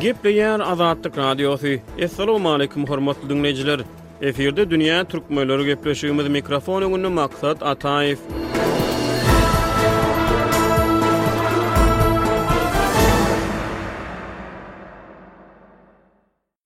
Gepleýär Azatlyk Radiosy. Assalamualaikum hormatly dinleýjiler. Efirde dünýä türkmenleri gepleşigimiz mikrofon öňünde Maksat Ataýew.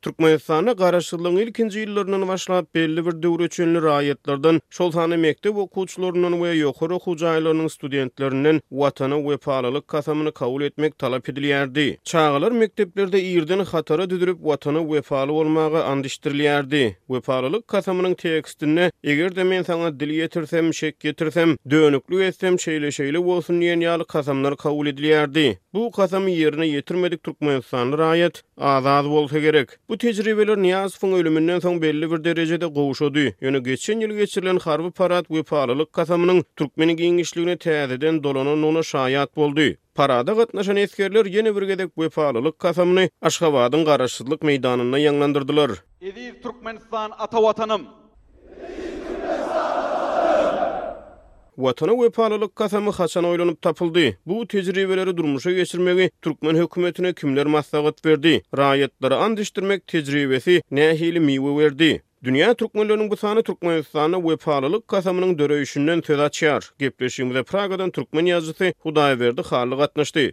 Türkmenistanda garaşsyzlygyň ilkinji ýyllaryndan başlap belli bir döwre çenli raýatlardan, şol sanda mekdep okuwçylaryndan we ýokary okuw jaýlarynyň studentlerinden Watana wepalylyk kasamyny kabul etmek talap edilýärdi. Çagalar mekdeplerde irden hatara düzülip, Watana wepaly bolmaga ant içdirilýärdi. Wepalylyk kasamynyň tekstinde Eger-de men saňa dil ýetirsem, şek ýetirsem, dönüklik etsem, şeýle-şeýle bolsun diýen ýaly kasamlar kabul edilýärdi. Bu kasamy ýerine ýetirmedik türkmenistanly raýat, Az-az bolsa gerek. Bu tejribeler Nyýazowyň ölüminden soň belli bir derejede gowşady. Ýöne geçen ýyl geçirilen harby parad wepalylyk kasamynyň türkmen giňişligine täzeden dolanandygyna şaýat boldy. Parada gatnaşan esgerler ýene bir gezek wepalylyk kasamyny Aşgabadyň Garaşsyzlyk meýdanynda ýaňlandyrdylar. Eziz Türkmenistan ata Watanym! Eziz Türkmenistan ata Watanym! Watana wepalylyk kasamy haçan oýlanyp tapyldy? Bu tejribeleri durmuşa geçirmegi türkmen hökümetine kimler maslahat berdi? Raýatlara ant içdirmek tejribesi nähili miwe berdi? Dünýä türkmenleriniň bu sany Türkmenistanda wepalylyk kasamynyň döreýşinden söz açýar. Gepleşigimize Pragadan türkmen ýazyjysy Hudaýberdi Hally gatnaşdy.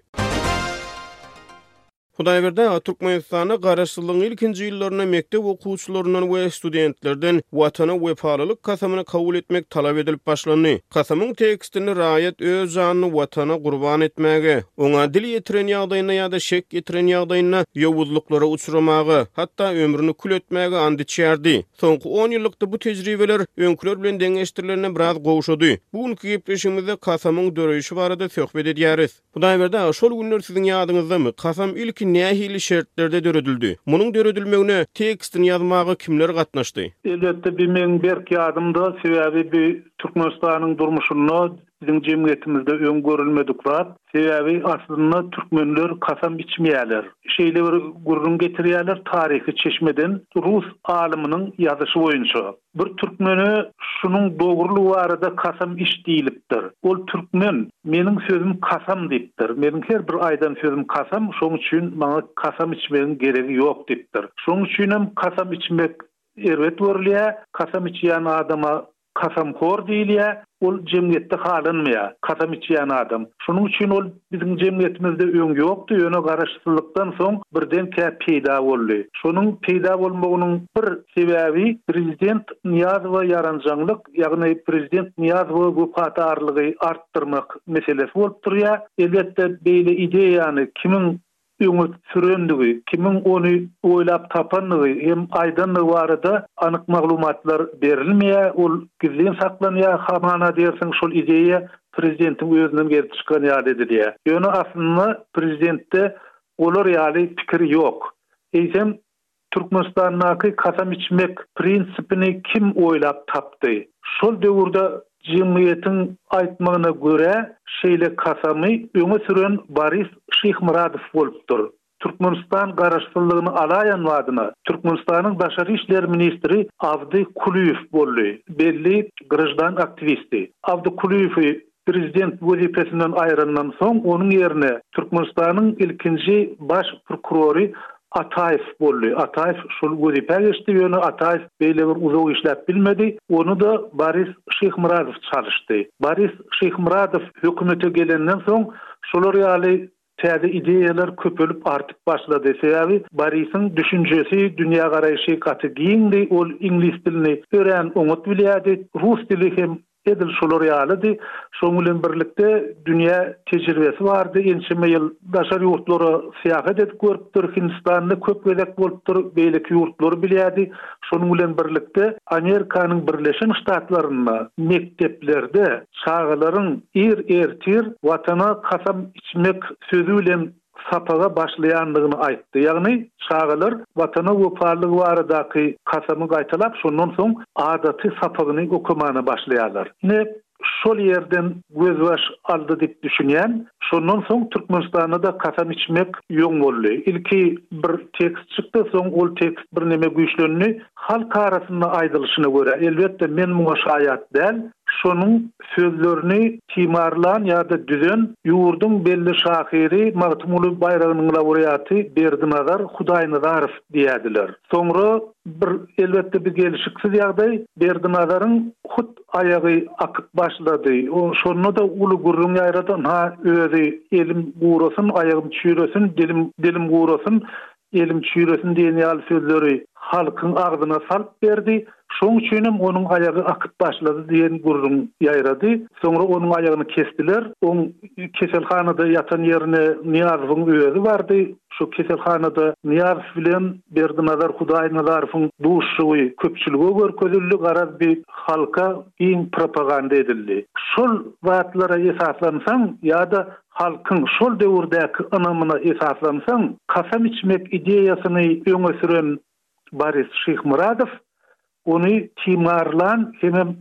Hudaýberdi aga Türkmenistanda Garaşsyzlygyň ilkinji ýyllarynda mekdep okuwçylaryndan we studentlerden Watana wepalylyk kasamyny kabul etmek talap edilip başlandy. Kasamyň tekstinde raýat öz janyny Watana gurban etmäge, oňa dil ýetiren ýagdaýynda ýa-da şek ýetiren ýagdaýynda ýowuzlyklara uçramaga, hatda ömrüni kül etmäge ant içýärdi. Soňky on ýyllykda bu tejribeler, öňküler bilen deňeşdirilende biraz gowşady. Bu günki gepleşigimizde kasamyň döreýşi barada söhbet edýäris. Hudaýberdi aga, şol günler siziň ýadyňyzdamy, kasam ilki nähili şertlerde döredildi? Munuň döredilmegine tekstini ýazmaga kimler gatnaşdy? Elbetde, bi meň berk ýadymda, sebäbi bi Türkmenistanyň durmuşynda, biziň jemgyýetimizde öň görülmedik zat. Sebäbi aslynda türkmenler kasam içmeýärler. Şeýle bir gürrüň getirýärler taryhy çeşmeden, rus alymynyň ýazyşy boýunça. Bir türkmene şunuň dogrulygy barada kasam iç diýlipdir. Ol türkmen, Meniň sözüm kasam diýipdir. Meniň her bir aýdan sözüm kasam, şonuň üçin maňa kasam içmegiň geregi ýok diýipdir. Şonuň üçinem kasam içmek erbet görülýär. Kasam içýän adama kasamhor diýilýär. Ol jemgyýetde halanmaýar, kasam içýän adam. Şonuň üçin ol Biziň jemgyýetimizde öň ýokdy, ýöne garaşsyzlykdan soň birdenkä peýda boldy. Şonuň peýda bolmagynyň bir sebäbi prezident Nyýazowa ýaranjaňlyk, ýagny prezident Nyýazowa wepadarlygy artdyrmak meselesi bolup durýar. Elbetde, beýle ideýany kimiň öňe sürendigi, kimiň ony oýlap tapandygy hem aýdandygy barada anyk maglumatlar berilmeýär, ol gizlin saklanýar, hamana diýersiň şol ideýa prezidentiň özünden gelip çykan ýaly edilýär. Ýöne aslynda prezidentde olar ýaly pikir ýok. Eýsem, Türkmenistandaky kasam içmek prinsipini kim oýlap tapdy? Şol döwürde jemgyýetiň aýtmagyna görä, şeýle kasamy öňe süren Boris Şyhmyradow bolupdyr. Türkmenistan garaşsyzlygyny alaýan badyna, Türkmenistanyň daşary işler ministri Abdy Kulyýew boldy, belli graždan aktiwisti. Abdy Kulyýewi Prezident wezipesinden aýrandan soň onuň ýerine Türkmenistanyň ilkinji Baş prokurory Ataýew boldy. Ataýew şol wezipä geçdi, ýöne Ataýew beýle bir uzak işläp bilmedi, ony-da Boris Şyhmyradow çalyşdy. Boris Şyhmyradow hökümete gelenden soň şolar ýaly Täze ideýalar köpelip artyp başlady. Sebäbi Borisiň düşünjesi, dünýägaraýşy gaty giňdi, ol iňlis dilini örän oňat bilýärdi, rus dili hem edil şolar ýalydy. Şonuň bilen birlikde dünýä tejribesi bardy, ençeme ýyl daşary ýurtlara syýahat edip görüpdir, Hindistanda köp gezek bolupdyr, beýleki ýurtlary bilýärdi. Şonuň bilen birlikde Amerikanyň Birleşen Ştatlarynda mekdeplerde çagalaryň ir-ertir Watana kasam içmek sözi bilen sapaga başlaýandygyny aýtdy. Ýagny, çagalar Watana wepalylygy baradaky kasamy gaýtalap, şondan soň adaty sapagyny okamana başlaýarlar. Ine, şol ýerden gözbaş aldy diýip düşünýän. Şondan soň Türkmenistanda-da kasam içmek ýoň boldy. Ilki bir tekst çykdy, soň ol tekst birneme güýçlendi. Halk arasynda aýdylyşyna görä, elbetde, men muňa şaýat däl, Şonuň sözlerini timarlan ýa-da düzen ýurduň belli şahyry Magtymguly baýragynyň laureaty Berdinazar Hudaýnazarow diýýärdiler. Soňra bir, elbetde, bi gelşiksiz ýagdaý, Berdinazaryň hut aýagy akyp başlady. O şonda-da uly gürrüň ýaýrady, Ynha, özi, elim gurasyn, aýagym çüýresin, dilim, dilim gurasyn, Elim çüýresin diýen ýaly sözleri halkyň agzyna salyp berdi. Şoň üçinem onuň aýagy akyp başlady diýen gürrüň ýaýrady. Soňra onuň aýagyny kesdiler. Oň keselhanada ýatan ýerine Nyýazowyň özi bardy. Şo keselhanada Nyýazow bilen Berdinazar Hudaýnazarowyň duşuşygy köpçülige görkezildi, garaz bi halka giň propaganda edildi. Şol zatlara esaslansaň ýa-da Halkyň şol döwürdäki ynamyna esaslansaň, kasam içmek ideýasyny öňe süren Boris Şyhmyradow ony timarlan hemem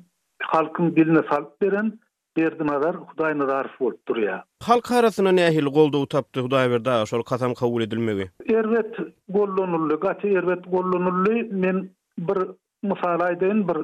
halkyň diline salyp beren Berdinazar Hudaýnazarow bolup durýar. Halk arasynda nähili goldaw tapdy Hudaýberdi aga şol kasam kabul edilmegi? Erbet gollanyldy, gaty erbet gollanyldy. Men bir mysal aýdaýyn, bir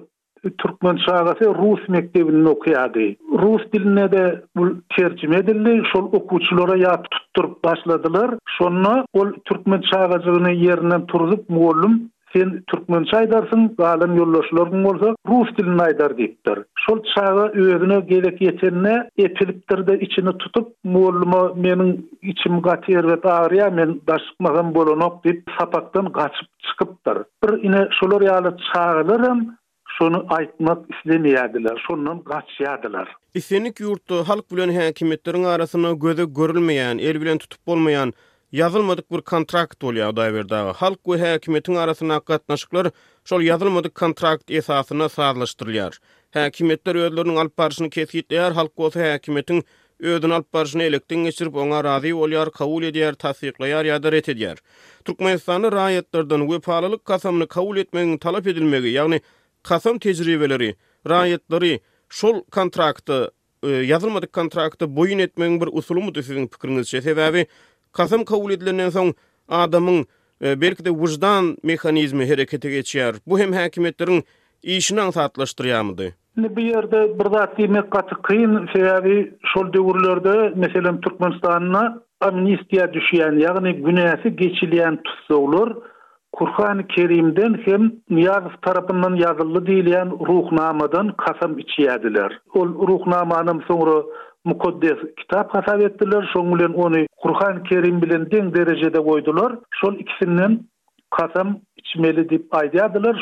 Türkmen çagasy rus mekdebinde okýardy. Rus diline-de bu terjime edildi. Şol okuwçylara ýat tutduryp başladylar. Şonda ol türkmen çagajygyny ýerinden turzup, Mugallym, sen türkmençe aýdarsyň, galan ýoldaşlaryň bolsa rus dilinde aýdar diýipdir. Şol çaga özüne gezek ýetende epilipdir-de, içini tutup, mugallyma meniň içim gaty erbet agyrýar, men daş çykmasam bolanok diýip, sapakdan gaçyp. çykypdyr. Bir ine şolar ýaly çagalaram şony aýtmak islemeýärdiler, şondan gaçýardylar. Islendik ýurtda halk bilen häkimiýetleriň arasynda göze görülmeýän, el bilen tutup bolmaýan, ýazylmadyk bir kontrakt bolýar, Hudaýberdi aga. Halk we häkimiýetiň arasyndaky gatnaşyklar şol ýazylmadyk kontrakt esasynda sazlaşdyrylýar. Häkimiýetler özleriniň alyp baryşyny kesgitleýär, halk bolsa häkimiýetiň özüni alyp barşyny elekden geçirip, oňa razy bolýar, kabul edýär, tassyklaýar ýa-da ret edýär. Türkmenistanly raýatlardan wepalylyk kasamyny kabul etmegiň talap edilmegi, ýagny kasam tejribeleri, raýatlary şol kontrakta, ýazylmadyk kontrakta boýun etmegiň bir usulymydy siziň pikiriňizçe? Sebäbi kasam kabul edilenden soň adamyň belki-de wyždan mehanizmi herekete geçýär. Bu hem häkimiýetleriň işini aňsatlaşdyrýarmydy? Indi bu ýerde bir zat diýmek gaty kyn, sebäbi şol döwürlerde, meselem, Türkmenistanda amnistiýa düşýän, ýagny günäsi geçilýän tussaglar Kurhany Kerimden hem Nyýazow tarapyndan ýazyldy diýilýän Ruhnamadan kasam içýärdiler. Ol Ruhnamanam soňra mukaddes kitap hasap etdiler, şoň bilen ony Kurhany Kerim bilen deň derejede goýdular. Şol ikisinden kasam içmeli diýip aýdýardylar,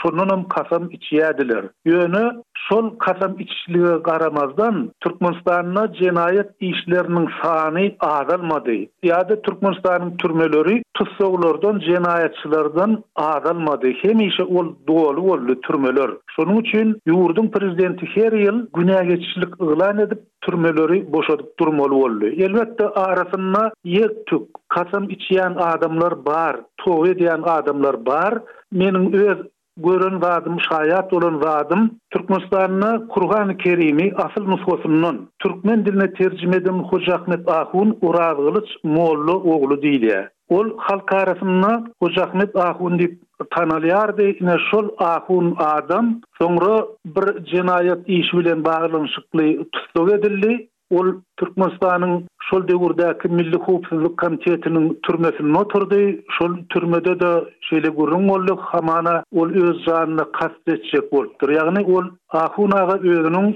şondanam kasam içýärdiler. Ýöne şol kasam içişlige garamazdan, Türkmenistanda jenaýat işleriniň sany azalmady ýa-da Türkmenistanyň türmeleri tussaglardan, jenaýatçylardan azalmady. Hemişe ol doly boldy türmeler. Şonuň üçin ýurduň prezidenti her ýyl günägeçilik yglan edip, türmeleri boşadyp durmaly boldy. Elbetde, arasynda ýek-tük, kasam içýän adamlar bar, toba edýän adamlar bar. Meniň öz gören zadym, şaýat bolan zadym, Türkmenistanda Kurgany Kerimi asyl nusgasyndan türkmen diline terjime eden Hojaahmet ahun Orazgylyç molla ogly diýilýär. Ol halk arasynda Hojaahmet ahun diýip tanalýardy, ine şol ahun adam soňra bir jenaýat işi bilen baglanyşykly tussag edildi, ol Türkmenistanyň şol döwürdäki Milli howpsuzlyk komitetiniň türmesinde oturdy, şol türmede-de şeýle gürrüň boldy, hamana ol öz janyna kast etjek bolupdyr, ýagny ol ahun aga özüniň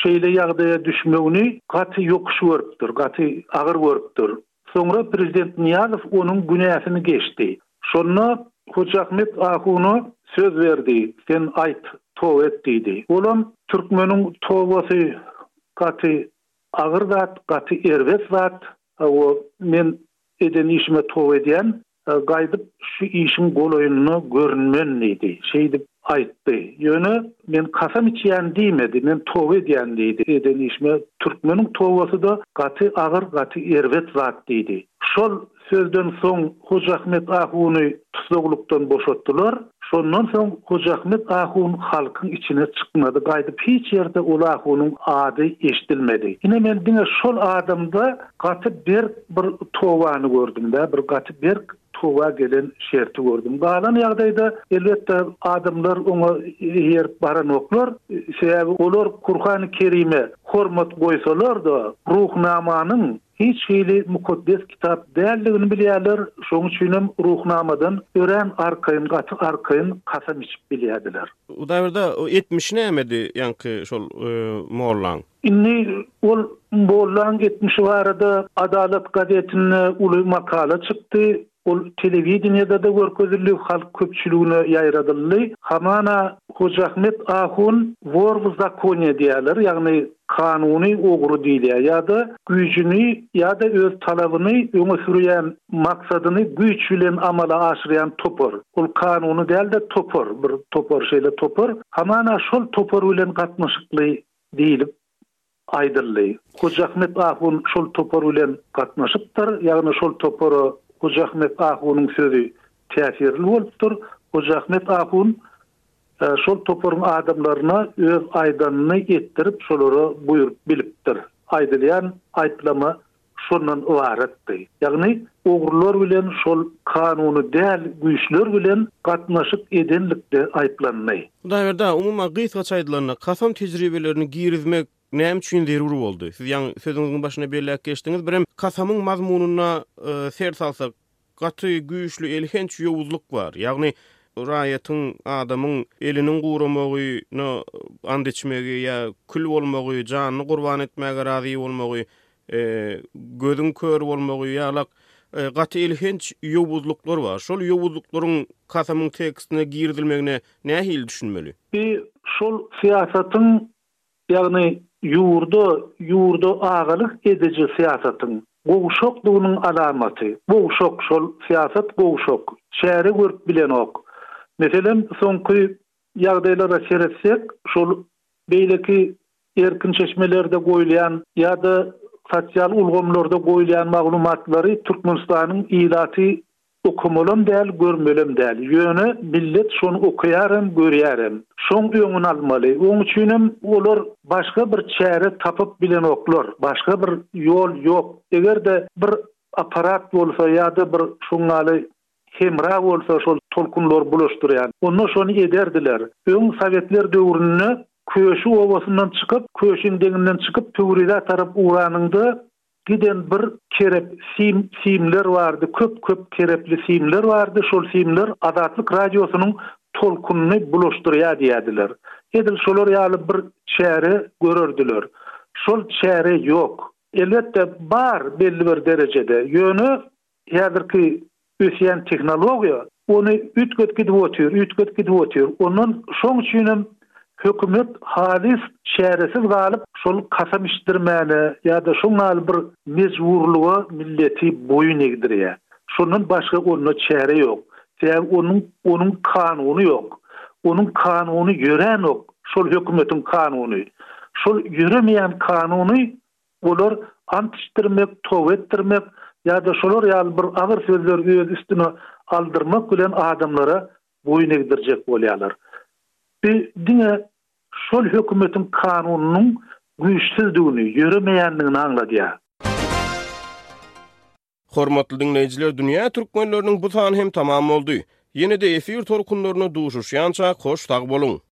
şeýle ýagdaýa düşmegini gaty ýokuş görüpdir, gaty agyr görüpdir. Soňra prezident Nyýazow onuň günäsini geçdi. Şonda Hojaahmet ahuna söz berdi, Sen aýt, toba et diýdi. Olam, Türkmeniň tobasy gaty agyr zat, gaty erbet zat. Hawa, men eden işime toba edýän. Gaýdyp şu işiň golaýynda görünmen diýdi. Şeýdip aýtdy. Ýöne men kasam içýän diýmedi. Men toba edýän diýdi. Eden işime Türkmeniň tobasyda gaty agyr, gaty erbet zat diýdi. Şol sözden soň Hojaahmet ahuny tussaglykdan boşatdylar. Şondan soň Hojaahmet ahun halkyň içine çykmady. Gaýdyp hiç ýerde ol ahunyň ady eşidilmedi. Ine men diňe şol adamda. Gaty berk bir towany gördüm-dä, bir gaty berk towa gelen şerti gördüm. Galan ýagdaýda, elbetde, adamlar oňa eýerip baranoklar. Sebäbi olar Kurhany Kerime hormat goýsalar-da, Ruhnamanyň hiç hili mukaddes kitap däldigini bilýärler, şonuň üçin hem Ruhnamadan örän arkaýyn, gaty arkaýyn kasam içip bilýärdiler. Hudaýberde etmişi nämedi ýaňky şol mollaň? Indi ol Mollaň geçmişi barada Adalat gazetinde uly makala çykdy. Ol telewideniýede-de görkezildi, halk köpçüligine ýaýradyldy. Hamana Hojaahmet ahun wor w zakonie diýýärler, ýagny kanuny ogry diýilýär. Ýa-da güýjüni ýa-da öz talabyny öňe sürýän maksadyny güýç bilen amala aşyrýan topar. Ol kanuny däl-de topar, bir topar, şeýle topar. Hamana şol topar bilen gatnaşykly diýlip aýdyldy. Hoja Ahmet ahun şol topar bilen gatnaşypdyr, ýagny şol topara Hoja Ahmet ahunyň sözi täsirli bolupdyr. Hoja Ahmet ahun şol toparyň adamlaryna öz aýdanyny etdirip, şolara buýrup bilipdir. Aýdylýan aýplama şondan ybaratdy. Ýagny ogrular bilen şol kanuny däl güýçler bilen gatnaşyk edenlikde aýyplandy. Hudaýberdi-a, umuman gysgaça aýdylanda, kasam tejribelerini girizmek näme üçin zerur boldy? Siz ýaňy sözüňiziň başynda belläp geçdiňiz, birem kasamyň mazmunyna ser salsak, Gaty güýçli elhenç ýowuzlyk bar. Ýagny, raýatyň, adamyň eliniň guramagyna ant içmegi ýa kül bolmagy, janyny gurban etmäge razy bolmagy, gözüň kör bolmagy ýalak gaty elhenç ýowuzlyklar bar. Şol ýowuzlyklaryň kasamyň tekstine girizilmegine nähili düşünmeli? Bi şol syýasatyň Ýagny ýurda, ýurda agalyk ediji syýasatyň gowşakdygynyň alamaty. Gowşak, şol syýasat gowşak. Çäre görüp bilenok. Meselem, soňky ýagdaýlara seretsek, şol beýleki erkin çeşmelerde goýulýan ýa-da sosial ulgamlarda goýulýan maglumatlary Türkmenistanyň ilaty Okamalam däl, görmelem däl. Ýöne millet şony okaýarem, görýärem. Şoň öňüni almaly. Oň üçinem olar başga bir çäre tapyp bilenoklar. Başga bir ýol ýok. Eger-de bir apparat bolsa ýa-da bir şoň ýaly hemra bolsa şol tolkunlary bulaşdyrýan. Onda şony ederdiler. Öň sowetler döwründe Köşi obasyndan çykyp, Köşiň deňinden çykyp Töwrize tarap ugranyňda Giden bir kerep sim simler bardy köp köp kerepli simler bardy şol simler azatlyk radiosynyň tolkunyny bulaşdyrýa diýädiler edil şolar ýaly bir çäre görerdiler şol çäre ýok elbetde bar belli bir derejede ýöne Häzirki ösýän tehnologiýa ony üýtgedip gidip otyr, üýtgedip gidip otyr. Ondan şoň üçinem hökümet halys çäresiz galyp, şol kasam içdirmäne ýa-da şoň ýaly bir mejburlyga milleti boýun egdirýär. Şondan başga onda çäre ýok. Sebäbi onuň onuň kanuny ýok. Onuň kanuny ýöränok, şol hökümetiň kanuny. Şol ýöremeýän kanuny Olar ant içdirmek, toba etdirmek ýa-da şolar ýaly bir agyr sözleri öz üstüne aldyrmak bilen adamlara boýun egdirjek bolýarlar. Bi diňe şol hökümetiň kanunynyň güýçsüzdigini, ýöremeýändigini aňladýar. Hormatly diňleýjiler, dünýä türkmenleriniň bu sany hem tamam boldy. Ýene-de efir tolkunlarynda duşuşýançak hoş sag boluň!